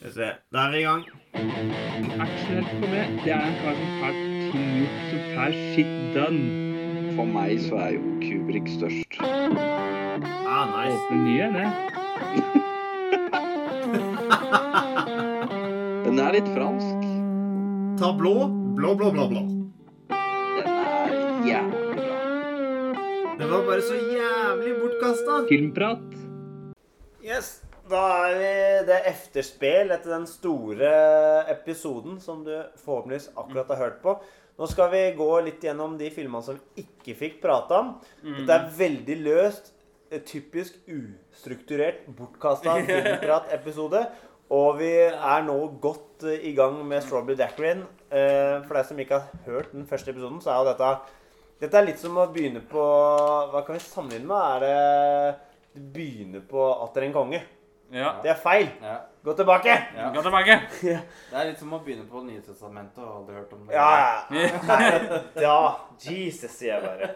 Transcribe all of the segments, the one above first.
Skal vi se. Da er vi i gang. Actionhelt for meg, det er en kar som har ting gjort som får shit done. For meg så er jo Kubrick størst. Ah, nice. Åpne nye, det. Den er litt fransk. Ta blå, blå, blå, blå, blå. Den er jævlig bra. Det var bare så jævlig bortkasta. Filmprat. Yes. Da er vi det efterspill etter den store episoden som du forhåpentligvis akkurat har hørt på. Nå skal vi gå litt gjennom de filmene som vi ikke fikk prate om. Dette er veldig løst, typisk ustrukturert, bortkasta filmprat-episode. Og vi er nå godt i gang med Strawberry Dacquarin. Eh, For deg som ikke har hørt den første episoden, så er jo dette Dette er litt som å begynne på Hva kan vi sammenligne med? Er det Du begynner på Atter en konge? Ja. Det er feil. ja. Gå tilbake. ja. Gå tilbake. Ja, Det er litt som å begynne på Nytestamentet og aldri hørt om det. ja. Nei, ja. Jesus, sier jeg bare.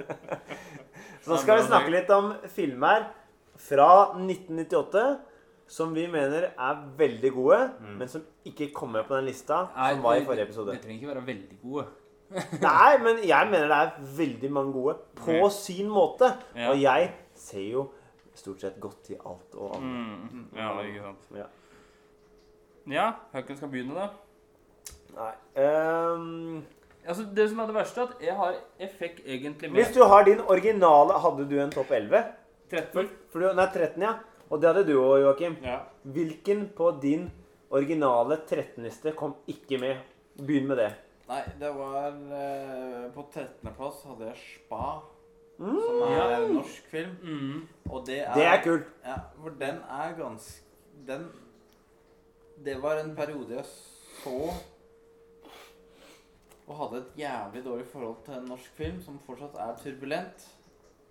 Så nå skal vi snakke litt om filmer fra 1998 som vi mener er veldig gode, men som ikke kommer på den lista som var i forrige episode. det trenger ikke være veldig gode. Nei, men jeg mener det er veldig mange gode på sin måte. Ja. Og jeg ser jo stort sett godt i alt og alle. Mm. Ja, ikke sant. Ja. Ja, hvem skal begynne, da? Nei. um, Altså, Det som er det verste, er at jeg har Jeg fikk egentlig hvis du har din originale Hadde du en topp 11? 13. For du, nei, 13, ja. Og det hadde du òg, Joakim. Ja. Hvilken på din originale 13-liste kom ikke med? Begynn med det. Nei, det var eh, På 13. plass hadde jeg Spa, Mm. Som er Ja. en norsk film. Mm. Og det er Det er kult. Ja, for den er ganske Den Det var en periode jeg så og hadde et jævlig dårlig forhold til en norsk film som fortsatt er turbulent.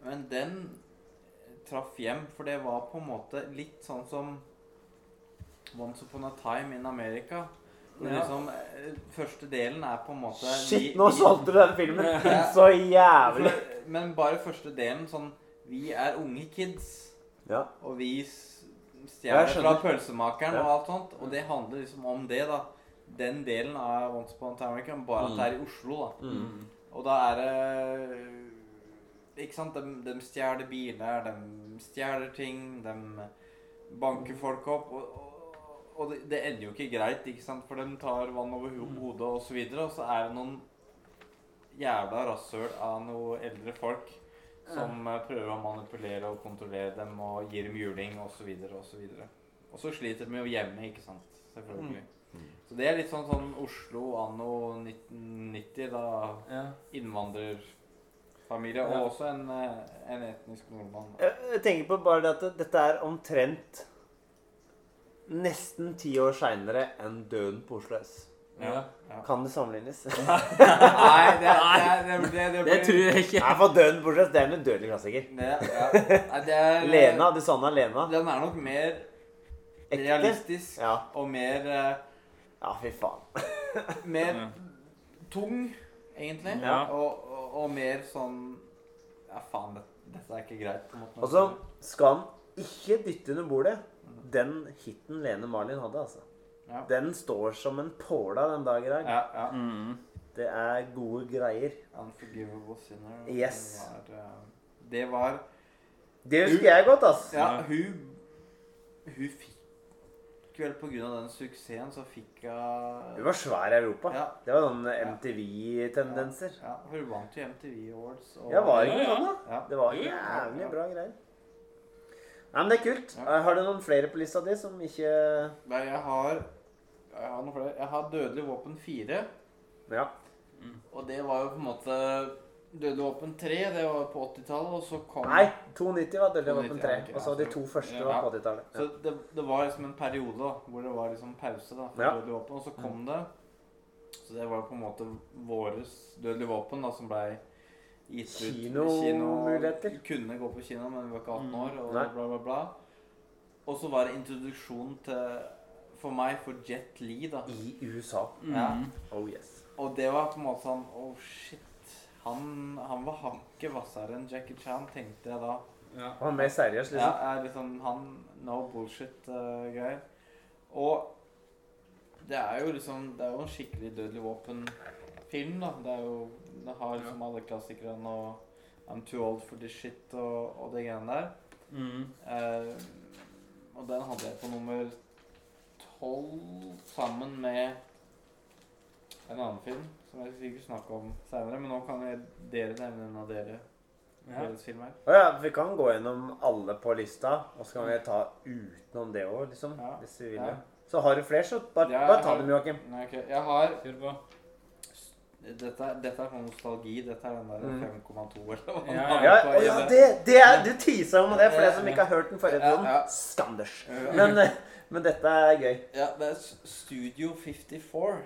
Men den traff hjem, for det var på en måte litt sånn som Once Upon a Time in America. Ja. liksom, eh, første delen er på en måte Shit, nå solgte du den filmen Ja. så jævlig. Men bare første delen sånn Vi er unge kids, Ja. og vi stjeler fra pølsemakeren Ja. og alt sånt. Og det handler liksom om det, da. Den delen av Once Upon a Time America, bare at det er i Oslo, da. Mm. Og da er det Ikke sant? De, de stjeler biler, de stjeler ting, de banker folk opp. Og, og, og det, det ender jo ikke greit, ikke sant? for de tar vann over ho- hodet og så videre. Og så er det noen jævla rasshøl av noen eldre folk som ja. prøver å manipulere og kontrollere dem og gir dem juling osv. Og, så videre. og så sliter de jo hjemme, ikke sant. Selvfølgelig. Så det er litt sånn, sånn Oslo anno 1990, da Ja. innvandrerfamilie, Ja. og også en, eh, en etnisk nordmann. Jeg tenker på bare det at dette er omtrent nesten ti år seinere enn Døden på Oslo S. Ja. Ja. Kan det sammenlignes? Nei, det, det, det, det, det, Det tror jeg ikke. Nei, for Døden på Oslo S det er en udødelig klassiker. Nei, det er, Lena, du savna Lena. Den er nok mer Ekte. realistisk Ja. og mer, eh, ja, fy faen. mer Ja. tung, egentlig. Ja. Og, og, og mer sånn Ja, faen, det, dette er ikke greit. på en måte. Og så skal han ikke dytte under bordet den hiten Lene Marlin hadde, altså. Ja. Den står som en påla den dag i dag. Ja, ja. Mm. Det er gode greier. Unforgivable Sinner. Yes. Det var, eh, det var Det husker jeg godt, ass. Ja, hun Hun fikk vel på grunn av den suksessen, så fikk hun Hun var svær i Europa. Ja. Det var noen MTV-tendenser. Ja, ja, hun vant jo MTV Awards. Og, Ja, var det ikke sånn, da? Ja. Det var jævlig bra greier. Nei, men det er kult. Ja. Har du noen flere på lista di som ikke Nei, jeg har Jeg har noen flere. Jeg har Dødelig våpen 4. Ja. Og det var jo på en måte Dødelig våpen 3, det var på 80-tallet, og så kom Nei, 290 var Dødelig våpen 3. Og så ja, de to første ja. var på 80-tallet. Så det, det var liksom en periode da, hvor det var liksom pause da, for Ja. Dødelig våpen, og så kom det. Så det var på en måte våres Dødelig våpen da, som ble gitt ut. Kinomuligheter. Kino, kunne gå på kino, men vi var ikke 18 Mm. år, og Nei. bla, bla, bla. Og så var det introduksjon til, for meg, for Jet Li da. I USA. Ja. Mm. Oh yes. Og det var på en måte sånn, oh shit, han, han var hakket hvassere enn Jackie Chan, tenkte jeg da. Ja. Han er mer seriøs, Ja, liksom. er liksom han no bullshit-greier. Og det er jo liksom Det er jo en skikkelig dødelig våpen-film, da. Det er jo Det har liksom alle klassikerne og I'm too old for this shit og, og det greiene der. Mm. Eh, og den hadde jeg på nummer tolv sammen med en annen film som jeg sikkert snakke om seinere. Men nå kan jeg, dere nevne en av dere Ja. deres filmer. Å ja, vi kan gå gjennom alle på lista, og så kan vi ta utenom det òg, liksom. Ja. Hvis vi vil Ja. Så har du flere, så bare, Ja, bare ta dem, Joakim. Nei, ok. Jeg har Kjør på. Dette, dette er sånn nostalgi. Dette er den der Mm. 5,2 eller hva Ja, ja. Ja, ja, det. det, det er, du teasa om det, for de dere som ikke har hørt den forrige episoden. ja. Skanders. Men, eh, men dette er gøy. Ja, det er Studio 54.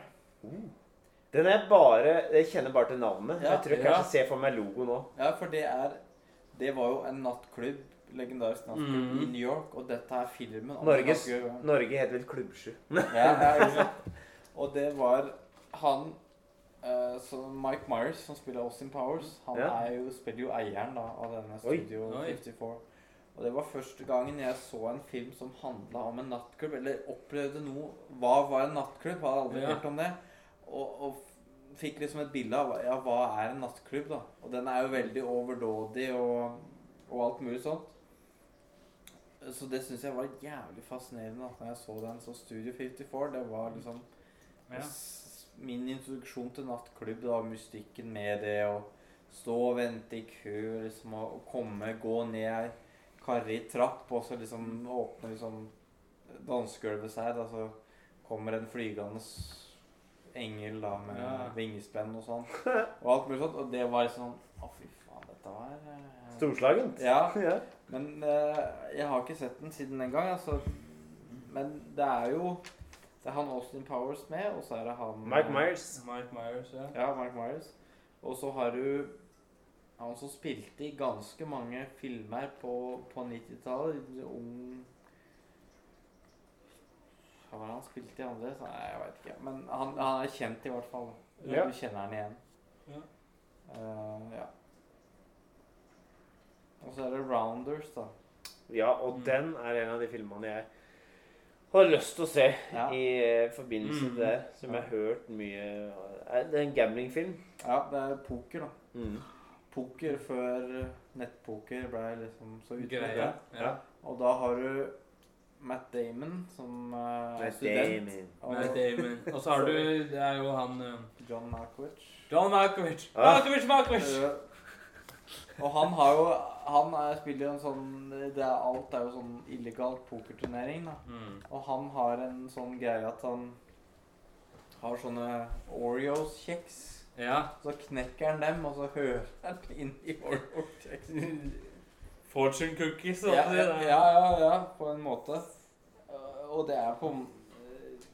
Den er bare Jeg kjenner bare til navnet. Jeg tror jeg kanskje ser for meg logo nå. Ja, for det er Det var jo en nattklubb, legendarisk nattklubb mm. i New York, og dette er filmen Norges. Norge heter vel Klubbsju. Ja, ja? Og det var han eh, så Mike Myers, som spiller Austin Powers, han Ja. er jo, spiller jo eieren da, av denne. Studio Oi. 54. Og det var første gangen jeg så en film som handla om en nattklubb, eller opplevde noe Hva var en nattklubb? Hadde aldri Ja. hørt om det. Og, og fikk liksom et bilde av ja, hva er en nattklubb, da. Og den er jo veldig overdådig og, og alt mulig sånt. Så det syns jeg var jævlig fascinerende da jeg så den. Så Studio 54, det var liksom Ja. Min introduksjon til nattklubb. da, Mystikken med det å stå og vente i kø, liksom, og komme, gå ned ei karrig trapp, og så liksom åpne liksom dansegulvet seg, da, så kommer en flygende engel da med Ja. vingespenn og sånn. Og alt mulig sånt. Og det var liksom Å, fy faen, dette var eh, Storslagent. Ja. Ja. Men eh, jeg har ikke sett den siden den gang. Altså. Men det er jo Det er han Austin Powers med, og så er det han Mike Myers. Mike Myers, ja. Ja, Mike Myers. Og så har du han som spilte i ganske mange filmer på, på 90-tallet. Ung Hva var det han spilte i andre? Så, nei, jeg vet ikke. Men han, han er kjent i hvert fall. Ja. Du kjenner han igjen. Ja. Uh, ja. Og så er det Rounders, da. Ja, og Mm. den er en av de filmene jeg har lyst til å se Ja. i eh, forbindelse Mm. til det, som jeg har hørt mye Det Er en gamblingfilm? Ja, det er poker, da. Mm. Poker før nettpoker ble liksom så utbredt. Ja. Og da har du Matt Damon som uh, Matt student. Damon. Og Matt Damon. Og så har du Det er jo han uh, John Malkovich. John Malkovich. Ah. Malkovich, Malkovich! Eh, og han har jo Han er, spiller jo en sånn det er, Alt er jo sånn illegalt pokerturnering, da. Mm. Og han har en sånn greie at han har sånne Oreos-kjeks. Ja. Så knekker han dem, og så hører han inn i Oreos-kjeksen. Fortune cookies og Ja, det ja, der. ja, ja, på en måte. Eh, Og det er på eh,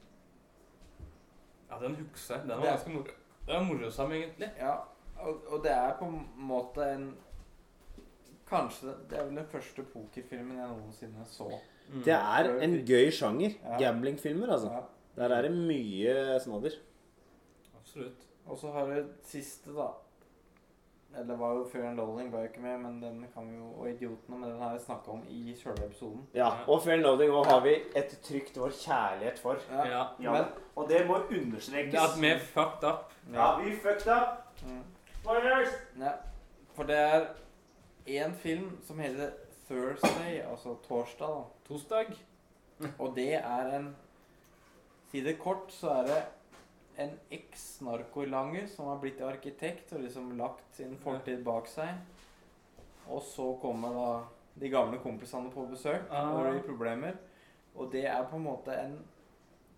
Ja, den husker jeg. Den var er- ganske moro. Det var sammen, egentlig. Ja, og, og det er på en måte en Kanskje det er vel den første pokerfilmen jeg noensinne så. Mm. Det er en gøy sjanger. Ja. Gamblingfilmer, altså. Ja. Der er det mye snadder. Absolutt. Og så har du siste, da. Eller var jo Fair and Loading var jo ikke med, men den kan vi jo Og Idiotene, men den har jeg snakka om i sjølve episoden. Ja, og Fair Loading òg har vi et trygt vår kjærlighet for. Ja. Ja. Ja, Men og det må Det understrekes. at vi fucked up. Ja, vi fucked up. Mm. Spoilers! Ja, for det er én film som heter Thursday, altså torsdag, da. Torsdag. Og det er en Si det kort, så er det en eks-narkolanger som har blitt arkitekt og liksom lagt sin fortid bak seg. Og så kommer da de gamle kompisene på besøk Ah. og blir problemer. Og det er på en måte en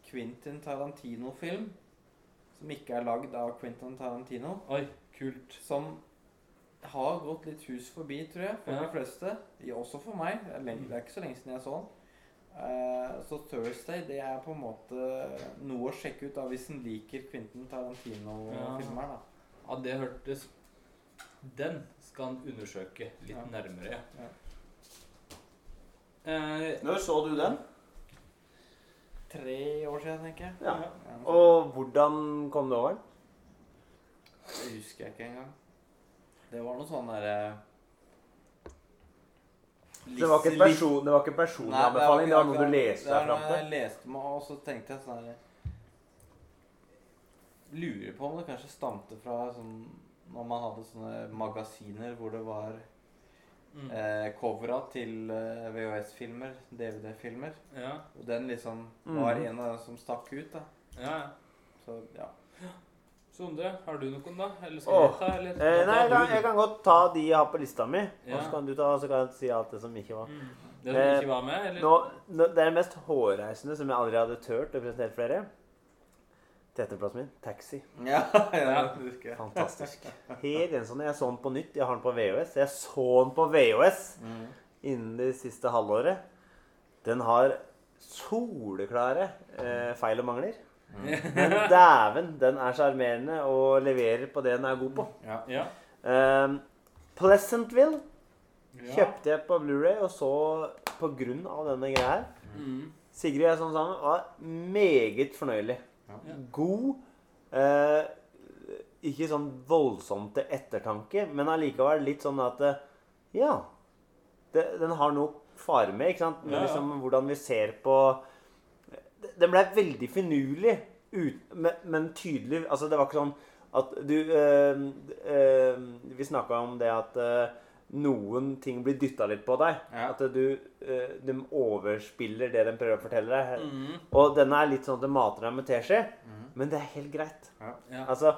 Quentin Tarantino-film som ikke er lagd av Quentin Tarantino. Oi, kult. Som har gått litt hus forbi, tror jeg, for Ja. de fleste. Ja, Også for meg. Det er, det ikke så lenge siden jeg så den. Eh, så Thursday det er på en måte noe å sjekke ut da hvis en liker Quentin Tarantino-filmer. da. Ja, det hørtes Den skal han undersøke litt Ja. nærmere. Ja. Eh, Når så du den? Tre år siden, tenker jeg. Ja. Ja. Og hvordan kom du over den? Det husker jeg ikke engang. Det var noe sånn derre det var ikke, en person, det var ikke personlig Nei, anbefaling, det var noe du leste deg fram til? Jeg leste meg, og så tenkte jeg sånn her Lurer på om det kanskje stamte fra sånn Når man hadde sånne magasiner hvor det var Mm. eh, covera til eh, VHS-filmer, DVD-filmer. Ja, Og den liksom Mm. var en av dem som stakk ut, da. ja, ja. Så ja. Sondre, har du noen, da? Eller skal Åh, jeg ta? Eller? Eh, nei, jeg kan, jeg kan godt ta de jeg har på lista mi, og Ja. så kan du ta, så kan jeg si alt det som ikke var. Mm. Det som Eh, ikke var med, eller? Nå, nå- det er det mest hårreisende som jeg aldri hadde turt å presentere flere. dere. Trettendeplassen min, Taxi. Ja, ja, Ja. det. Fantastisk. Helt ensom. Jeg så den på nytt. Jeg har den på VHS. Jeg så den på VHS Mm. innen det siste halvåret. Den har soleklare eh, feil og mangler. Men dæven, den er sjarmerende og leverer på det den er god på. Ja. Ja. Um, Pleasantville ja. kjøpte jeg på Blu-ray og så på grunn av denne greia her. Mm. Sigrid og jeg som sammen var meget fornøyelig. Ja. God. Uh, ikke sånn voldsomt til ettertanke, men allikevel litt sånn at eh, Ja. Det, den har noe fare med, ikke sant? Men Ja, ja. liksom hvordan vi ser på Den ble veldig finurlig, men, tydelig Altså, det var ikke sånn at du eh, eh, Vi snakka om det at eh, noen ting blir dytta litt på deg. Ja. At du de overspiller det de prøver å fortelle deg. Mm. Og den er litt sånn at den mater deg med teskje, Mhm. men det er helt greit. Ja. Altså,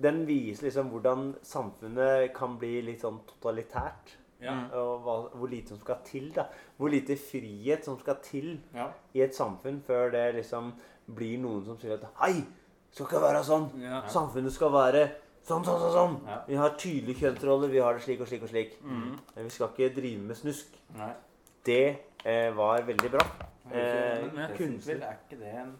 den viser liksom hvordan samfunnet kan bli litt sånn totalitært. Ja. Og hva, hvor lite som skal til, da. Hvor lite frihet som skal til Ja. i et samfunn før det liksom blir noen som sier at Hei, skal ikke være sånn. Ja. Samfunnet skal være sånn, sånn, sånn. sånn. Vi har tydelige kjønnsroller, vi har det slik og slik og slik. Mm. Men vi skal ikke drive med snusk. Nei. Det eh, var veldig bra. Eh, men kunstner. Er ikke det en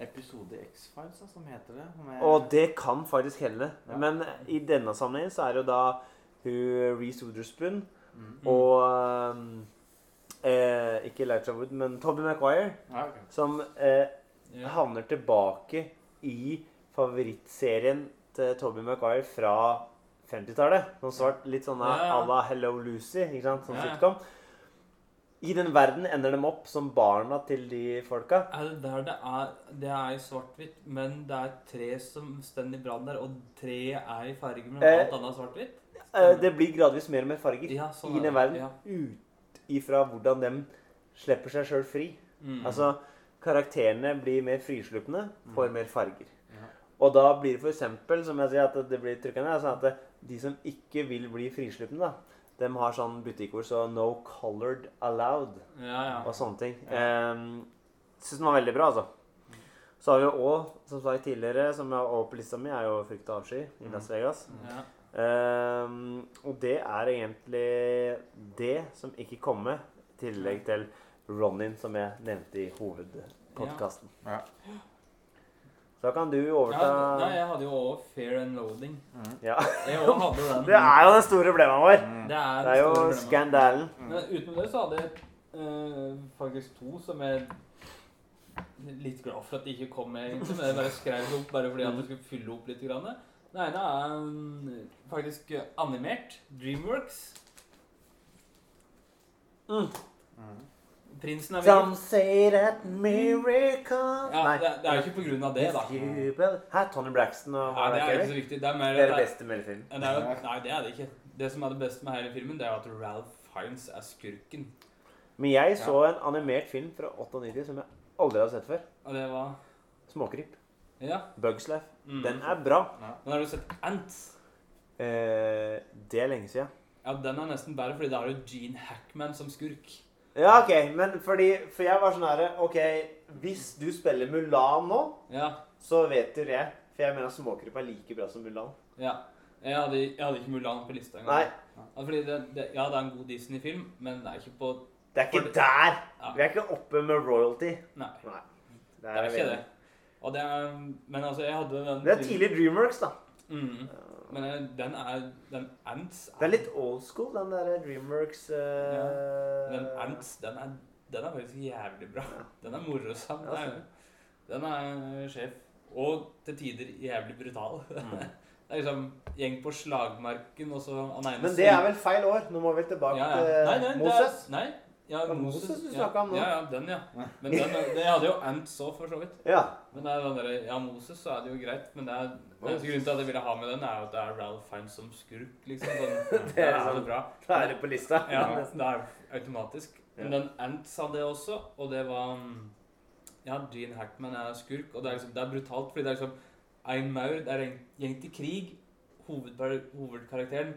episode i X-Files som heter det? Med- Og det kan faktisk hende. Men i denne sammenhengen så er det jo da hun Reece Wooderspoon Mm. og um, eh, Ikke Elijah Wood, men Toby Maguire ah, okay. som eh, yeah. havner tilbake i favorittserien til Toby Maguire fra 50-tallet. Noen svart, litt sånn ja. à la Hello Lucy, ikke sant? Sånn ja. sitcom. I den verden ender de opp som barna til de folka. Er det der det er Det er svart-hvitt, men det er tre som står i brann der, og tre er i farge, men Eh, alt annet er svart-hvitt? Eh, det blir gradvis mer og mer farger Ja, sånn i den verden. Ja. Ut ifra hvordan de slipper seg sjøl fri. Mm. Altså, karakterene blir mer frislupne, får Mm. mer farger. Ja. Og da blir det eksempel, som jeg sier, at det blir trykkende, sånn at de som ikke vil bli frislupne, da, de har sånn butikkord så 'no colored allowed' Ja, ja. og sånne ting. Um, Syns den var veldig bra, altså. Så har vi jo òg, som sagt tidligere, som er har på lista mi, er jo 'Frykt og avsky' i Las Vegas. ja. Um, og det er egentlig det som ikke kommer, i tillegg til Ronin, som jeg nevnte i hovedpodkasten. Ja. Ja. da kan du ja overta nei, jeg hadde jo òg Fair and Loading. Ja. Jeg hadde den. Det er jo det store problemet vår. Mm. Det er, Det er jo skandalen. Mm. Men utenom det så hadde jeg uh, faktisk to som jeg er litt glad for at de ikke kom med, egentlig. Men jeg bare skrev det opp bare fordi at jeg skulle fylle opp litt. Grann. Den ene er um, faktisk eh, animert. Dreamworks. Mm. Mm. Prinsen er Some say that miracle Ja, det, det er jo ikke på grunn av det, da. Her, Tony Braxton og Ja, det er ikke så viktig. Det er mer Det er det det beste med hele filmen. det er jo, Nei, det er det ikke. Det som er det beste med hele filmen, det er at Ralph Hines er skurken. Men jeg så en animert film fra 98 som jeg aldri har sett før. Og det var Småkryp. Ja. Bugs Life. Mm. Den er bra. Men har du sett Ants? Eh, det er lenge siden. Ja, den er nesten bedre, fordi da har du Gene Hackman som skurk. Ja, ok, men fordi For jeg var sånn herre Ok, hvis du spiller Mulan nå, Ja, så vet du det. For jeg mener Småkryp er like bra som Mulan. ja. Jeg hadde, jeg hadde ikke Mulan på lista engang. Nei, Ja, fordi det, det, ja, det er en god Disney-film, men det er ikke på det er ikke For- der! Ja. Vi er ikke oppe med royalty. Nei, Nei. det er ikke det. Og det er, men altså, jeg hadde den Det er tidlig Dreamworks, da. Mm. Men eh, den er Den Ants Det er litt old school, den der Dreamworks uh, Ja. Den Ants, den er, den er faktisk jævlig bra. Den er morosam. Ja, Den er, den er sjef. Og til tider jævlig brutal. Det er liksom gjeng på slagmarken, og så ene Men det er vel feil år. Nå må vi tilbake til Moses. Er, nei. Ja, Moses du ja. snakket om nå. Ja, ja, den, ja. Men den, det hadde jo Ants så, for så vidt. Ja. Men det er den der, ja, Moses så er det jo greit, men det er, eneste grunnen til at jeg ville ha med den, er jo at det er Ralph Fiennes som skurk, liksom. Den, det er så bra. Da er det på lista. Ja, det er automatisk. Men den Ants hadde det også, og det var mm, Ja, Gene Hackman er skurk, og det er, liksom, det er brutalt, fordi det er liksom Ein Maur, det er en gjeng til krig. Hovedkarakteren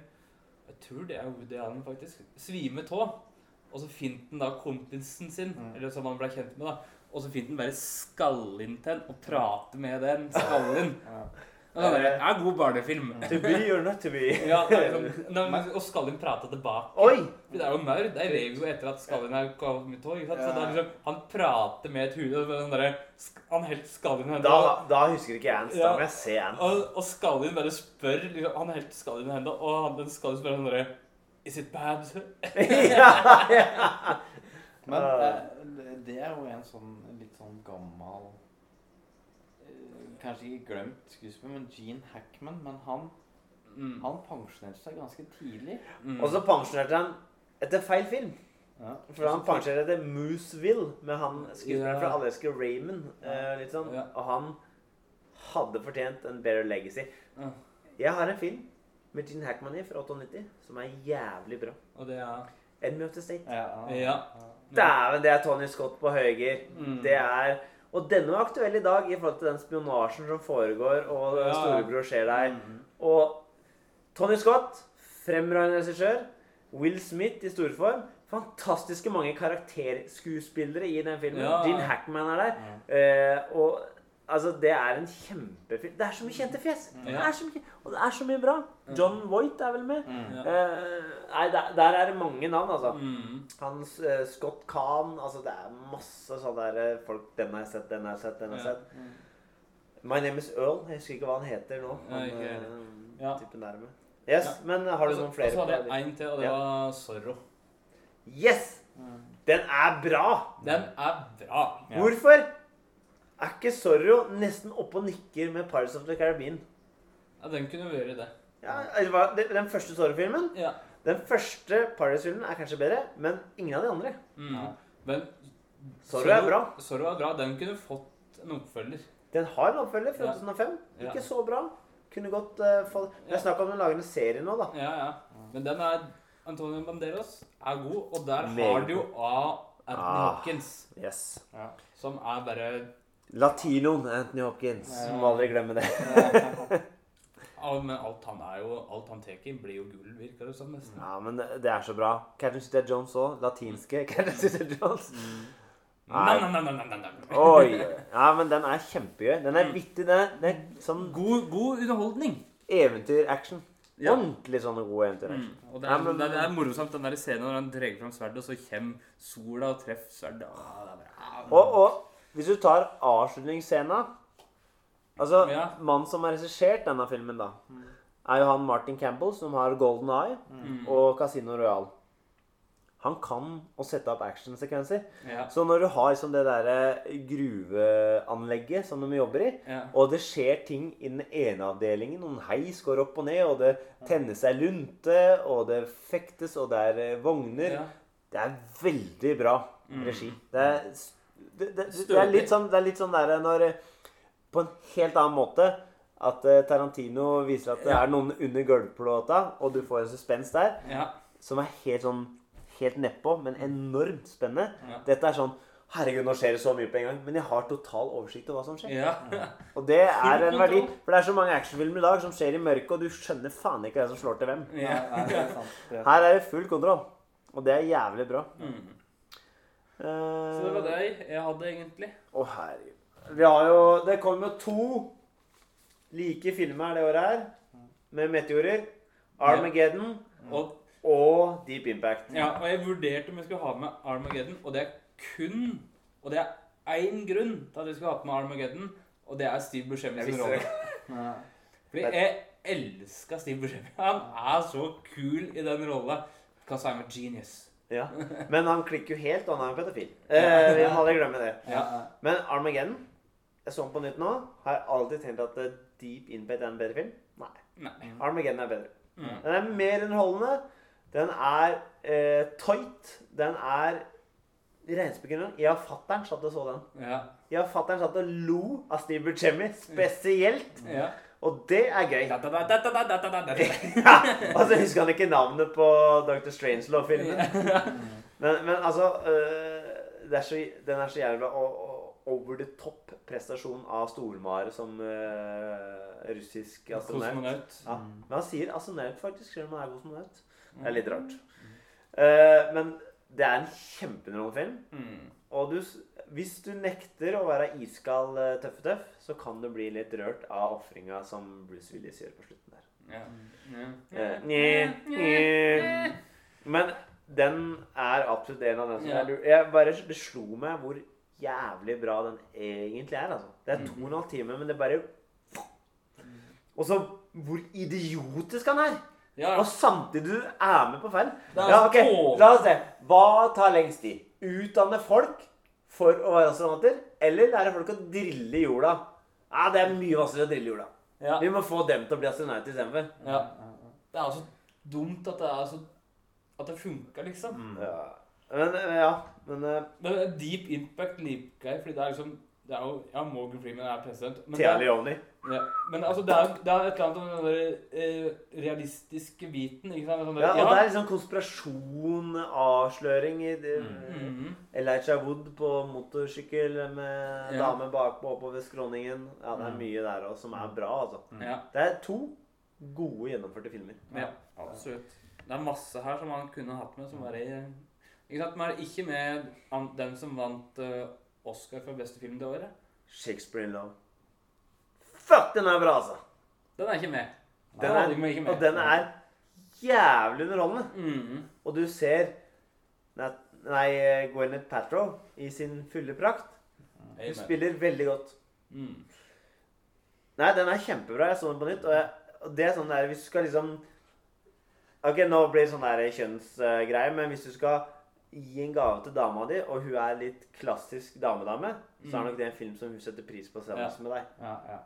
Jeg tror det er Woody Allen, faktisk. Svime tå. Og så finner han da kompisen sin, Mm. eller som han ble kjent med, da. Og så finner han bare skallen til og prater med den skallen. Ja. Det er god barnefilm. To be or not to be. Ja, det er liksom, Nei, og skallen prater tilbake. Oi! For det er jo maur. Det rev jo etter at skallen er kommet òg. Så Ja. er liksom, han prater med et hode. og der, han helt skallen i hendene. Da, da husker ikke jeg Ants. Da Ja. må jeg se Ants. Og, og Skallin bare spør liksom, Han helt Skallin i hendene, og han, den Skallin spør han derre Is it bad? ja, ja. Men Ah. eh, det- er jo en sånn litt sånn gammel eh, Kanskje ikke glemt skuespiller, men Gene Hackman. Men han, Mm. han pensjonerte seg ganske tidlig. Mm. Og så pensjonerte han etter feil film. Ja. For han pensjonerte etter Mooseville med han skuespilleren Ja. fra Alaska Raymond. eh, litt sånn. Ja. Og han hadde fortjent en better legacy. Ja. Jeg har en film med Gene Hackman i fra 98 som er jævlig bra. Og det er Enemy of the State. Ja. Ja. Dæven, det er Tony Scott på høygir. Mm. Det er Og denne er aktuell i dag i forhold til den spionasjen som foregår, og Ja. storebror ser deg. Mm. Og Tony Scott, fremragende regissør. Will Smith i storform. Fantastiske mange karakterskuespillere i den filmen. Ja. Gene Hackman er der. Eh, og altså, det er en kjempefilm. Det er så mye kjente fjes. Det er så mye, og det er så mye bra. John Voight er vel med. Mm. Ja. Eh, nei, der, der er det mange navn, altså. Mm. Hans eh, Scott Khan Altså, det er masse sånne der, eh, folk Den har jeg sett, den har jeg sett, den har jeg Ja. sett. My name is Earl. Jeg husker ikke hva han heter nå. Han, ja, eh. Ja. typen der med. Yes, men har du også, noen flere? Og så hadde på jeg en til, og det Ja. var Zorro. Yes! Den er bra! Den er bra. Ja. Hvorfor er ikke Zorro nesten oppe og nikker med Pirates of the Caribbean? Ja, den kunne vært det. Ja, det var- det- Den første Zorro-filmen Ja. Den første Pirates-filmen er kanskje bedre, men ingen av de andre. Mm. Men Zorro er bra. Zorro er bra. Den kunne fått en oppfølger. Den har en oppfølger fra Ja. 2005. Ja. Ikke så bra. Kunne godt uh, få Det Ja. er snakk om å lage en serie nå, da. Ja, ja. Men den er Antonio Banderas er god, og der Meget har du jo A. Anthony Ah. Hopkins, Yes. Ja. som er bare Latinoen Anthony Hopkins. Ja. Må aldri glemme det. ja, Men alt han er jo Alt han tar blir jo gull, virker det som. nesten. Ja, men det er så bra. Catherine Stead Jones òg. Latinske Catherine Stead Jones. Nei, nei, nei, nei, nei, nei, nei. Oi. Ja, men den er kjempegøy. Den er Mm. vittig. Den er, er sånn God, god underholdning. eventyr-action. Ja. Ordentlig sånn god eventyr-action. Mm. Og det er, men- det, er, det er morsomt den der scenen når han drar fram sverdet, og så kommer sola og treffer sverdet. Ah, og hvis du tar avslutningsscena Altså, Ja. mannen som har regissert denne filmen, da, er jo han Martin Campbell, som har Golden Eye Mm. og Casino Royale. Han kan å sette opp actionsekvenser. Ja. Så når du har liksom det derre gruveanlegget som de jobber i, Ja. og det skjer ting i den ene avdelingen, noen heis går opp og ned, og det tenner seg lunte, og det fektes, og det er eh, vogner. Det er veldig bra Mm. regi. Det er, det, det, det er litt sånn, det er litt sånn der når På en helt annen måte at eh, Tarantino viser at det Ja. er noen under gulvplata, og du får en suspens der Ja. som er helt sånn helt nedpå, men enormt spennende. Ja. Dette er sånn Herregud, nå skjer det så mye på en gang, men jeg har total oversikt over hva som skjer. ja. Og det er en verdi. For det er så mange actionfilmer i dag som skjer i mørket, og du skjønner faen ikke hvem som slår til hvem. Er er. Her er det full kontroll. Og det er jævlig bra. Mm. Så det var det jeg hadde, egentlig. Å, herregud. Vi har jo Det kom jo to like filmer det året her, med meteorer. Armageddon Og, og Deep Impact. ja, og jeg vurderte om jeg skulle ha med Armageddon, og det er kun Og det er én grunn til at jeg skulle ha med Armageddon, og det er Steve Buscemi rolle. Fordi jeg elsker Steve Buscemi. Han er så kul i den rolla. Because I'm a genius. Ja. Men han klikker jo helt, og han er en pedofil. Eh, vi må aldri glemme det. Ja. Men Armageddon Jeg så den på nytt nå. Har jeg alltid tenkt at eh, Deep Impact er en bedre film? Nei. Nei. Armageddon er bedre. Mm. Den er mer underholdende. Den er eh, tight. Den er Regnspikeren Jeg og fatter'n satt og så den. Ja. Jeg og fatter'n satt og lo av Steve Buscemi spesielt. ja. Og det er gøy. Og så husker han ikke navnet på Dr. Strangelove-filmen. Men, men, altså øh, er så, Den er så jævla over the top-prestasjon av Stolmare som uh, russisk astronaut. Ja. Mm. Men han sier astronaut, faktisk, selv om han er kosmonaut. Det er litt mm. rart. Uh, men det er en kjempeunderholdende film. Mm. Og du hvis du nekter å være iskald eh, tøffe-tøff, så kan du bli litt rørt av ofringa som Bruce Willis gjør på slutten der. Ja. Ja. Eh, nye, nye. Men den er absolutt en av dem som Ja. lur. Jeg bare, det slo meg hvor jævlig bra den egentlig er. altså. Det er to og en halv time, men det bare Og så hvor idiotisk han er! Ja, Og samtidig du er med på feil. Ja, så ok. La oss se. Hva tar lengst tid? Utdanne folk for å være astronauter, eller lære folk å drille jorda? Ja, Det er mye vanskeligere å drille jorda. ja. Vi må få dem til å bli astronauter istedenfor. ja. Det er så dumt at det er så At det funker, liksom. Ja. Men eh, ja, men uh, deep impact liker jeg, fordi det er liksom det er jo, Ja, Morgan Freeman er president. Men, Thea det, Leoni. ja, men altså, det er, det er et eller annet om den der, eh, realistiske biten. ikke sant? Sånn der, Ja, og det er liksom konspirasjon, avsløring i det. Mhm. Elijah Wood på motorsykkel med Ja. dame bakpå oppover skråningen. Ja, det er Mm. mye der òg som er bra, altså. ja, Det er to gode gjennomførte filmer. ja, absolutt. Det er masse her som man kunne hatt med, som var i ikke sant? Men ikke med den som vant eh, Oscar for beste film det året. Shakespeare in Love. Fuck, den er bra, altså! Den er ikke med. Den var er, ikke med. og den er jævlig underholdende. Mhm. Og du ser Nei, nei Gwyneth Paltrow i sin fulle prakt. Hun spiller veldig godt. Mm. Nei, den er kjempebra. Jeg så den på nytt. Og, jeg, og det er sånn der Hvis du skal liksom Ok, nå blir det sånn der kjønnsgreie, men hvis du skal gi en gave til dama di, og hun er litt klassisk damedame, så er nok det en film som hun setter pris på sammen Ja. med deg. Ja, ja.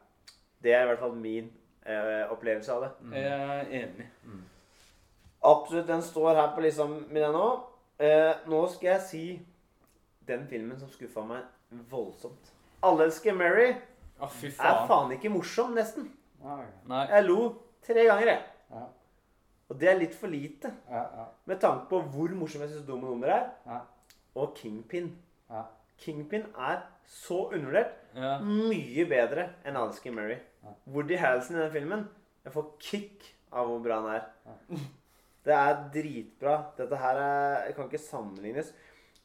Det er i hvert fall min eh, opplevelse av det. Jeg er enig. Absolutt. Den står her på lista mi nå. Eh, nå skal jeg si den filmen som skuffa meg voldsomt. 'Alle elsker Mary' Å, fy er faen. faen ikke morsom, nesten. Nei. Jeg lo tre ganger, jeg. ja, Og det er litt for lite. ja, ja. Med tanke på hvor morsom jeg syns Dum og Nummer er. Ja. Og Kingpin. Ja. Kingpin er så undervurdert. Ja. Mye bedre enn elsker Mary'. Woody Harrelson i den filmen Jeg får kick av hvor bra han er. Ja. Det er dritbra. Dette her er, kan ikke sammenlignes.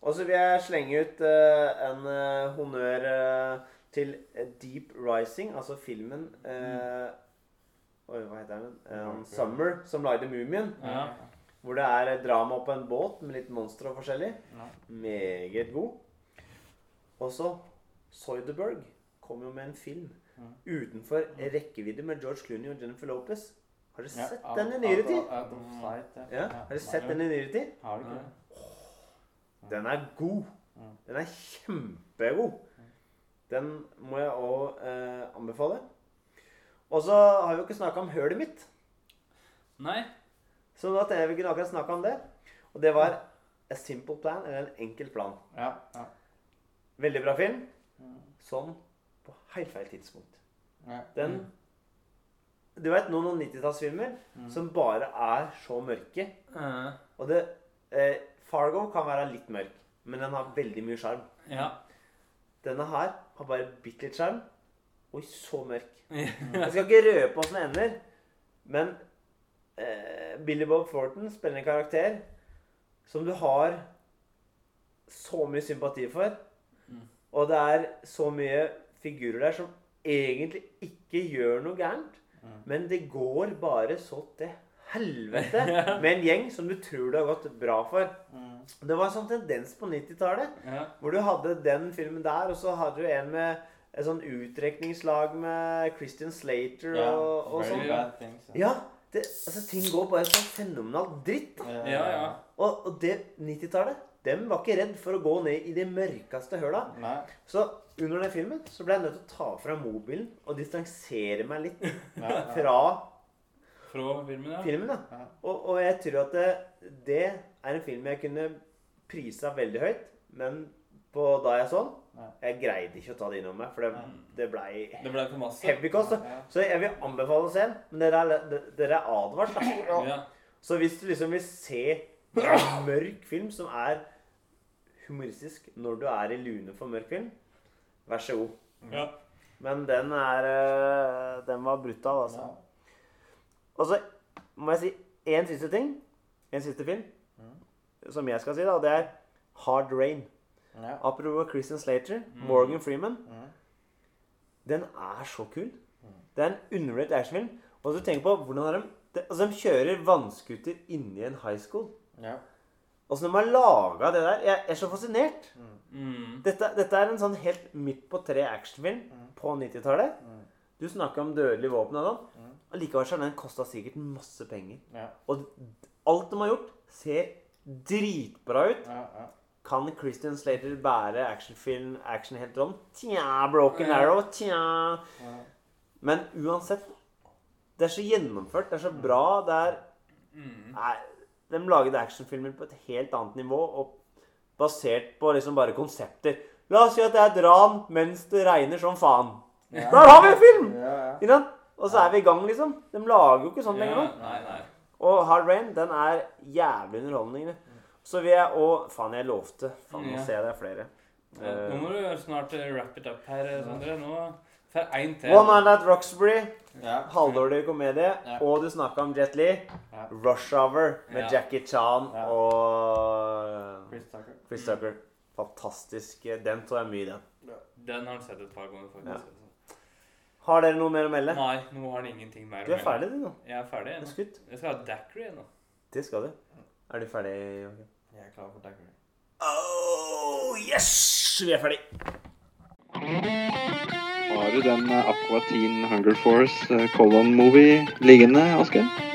Og så vil jeg slenge ut uh, en uh, honnør uh, til Deep Rising, altså filmen eh, Oi, hva heter den? Um, Summer, som lagde Mumien. Ja. Hvor det er drama på en båt med litt monstre og forskjellig. Ja. Meget god. Og så Soyderberg kom jo med en film Ja. utenfor rekkevidde med George Clooney og Jennifer Lopez. Har dere sett den i nyere tid? Har dere sett den i nyere tid? Har du ikke det? Den er god. Den er kjempegod. Den må jeg òg eh, anbefale. Og så har vi jo ikke snakka om hølet mitt. Nei. Så da tenkte jeg vi kunne akkurat snakke om det. Og det var A Simple Plan, eller En enkel plan. Ja, ja. Veldig bra film. Sånn på helt feil tidspunkt. ja. Den Du vet noen av 90-tallsfilmer Mm. som bare er så mørke. Mm. Og det eh, Fargo kan være litt mørk, men den har veldig mye sjarm. ja. Denne her har bare bitte litt sjarm. Oi, så mørk. Jeg skal ikke røpe åssen det ender, men eh, Billy Bob Thornton spiller en karakter som du har så mye sympati for. Mm. Og det er så mye figurer der som egentlig ikke gjør noe gærent. Mm. Men det går bare så til helvete med en gjeng som du tror det har gått bra for. Mm. Det var en sånn tendens på 90-tallet. Hvor du hadde den filmen der, og så hadde du en med et sånn utdrekningslag med Christian Slater Ja, og, og sånn. things. Ja, det, altså ting går bare så fenomenalt dritt. Yeah. Ja, ja. Og, og det 90-tallet, dem var ikke redd for å gå ned i de mørkeste høla. Nei. Så under den filmen så ble jeg nødt til å ta fra mobilen og distansere meg litt fra fra filmen, ja. filmen. da. Ja. Og, og jeg tror at det, det er en film jeg kunne prisa veldig høyt, men på da jeg så den. Jeg greide ikke å ta det innom meg, for det, det blei Det ble for masse. heavy cost. Så jeg vil anbefale å se den, men dere er, dere er advart. da. Ja. Så hvis du liksom vil se en mørk film som er humoristisk når du er i lune for mørk film, vær så god. ja. Men den er øh, Den var brutal, altså. Og så må jeg si én siste ting. En siste film som jeg skal si, da, det er Hard Rain. Ja. Apropos Christian Slater, Morgan Freeman. Mm. Den er så kul. Det er en underrated actionfilm. Og du tenker på hvordan er de altså De kjører vannskuter inni en high school. Ja. Åssen de har laga det der. Jeg er så fascinert. Mm. Dette, dette er en sånn helt midt på tre actionfilm på 90-tallet. Du snakker om dødelige våpen og sånn. Allikevel så har den kosta sikkert masse penger. Ja. Og alt de har gjort, ser dritbra ut. Ja, ja. Kan Christian Slater bære actionfilm, actionheltrollen? Tja, Broken Ja. Arrow, tja. Ja. Men uansett, det er så gjennomført, det er så bra. Det er Mm. Nei, De lagde actionfilmer på et helt annet nivå, og basert på liksom bare konsepter. La oss si at det er et ran mens det regner som faen. Ja. Der har vi en film! Ja. Og så er vi i gang, liksom. De lager jo ikke sånn lenger nå. Og Hard Rain, den er jævlig underholdende. Så vil jeg òg Faen, jeg lovte. Faen, nå Ja. ser jeg det er flere. Ja, Nå må du snart eh, wrap it up her, eh, Sondre. Nå får én til. One Night at Roxbury, Ja. halvdårlig komedie. Ja. Og du snakka om Jet Li. Ja. Rush Hour med Ja. Jackie Chan Ja. og Chris Tucker. Chris Tucker. Fantastisk. Den tror jeg mye, den. Den har han sett et par ganger, faktisk. Ja. Har dere noe mer å melde? Nei, nå har han ingenting mer Du er ferdig, du, nå. Jeg er ferdig. Er nå. Jeg skal ha Dackery nå. Det skal du. Er du ferdig? Joakim? Jeg er klar for tackling. Oh, yes! Vi er ferdig. Har du den eh, Aqua Teen Hunger Force eh, Colon Movie liggende, Asker?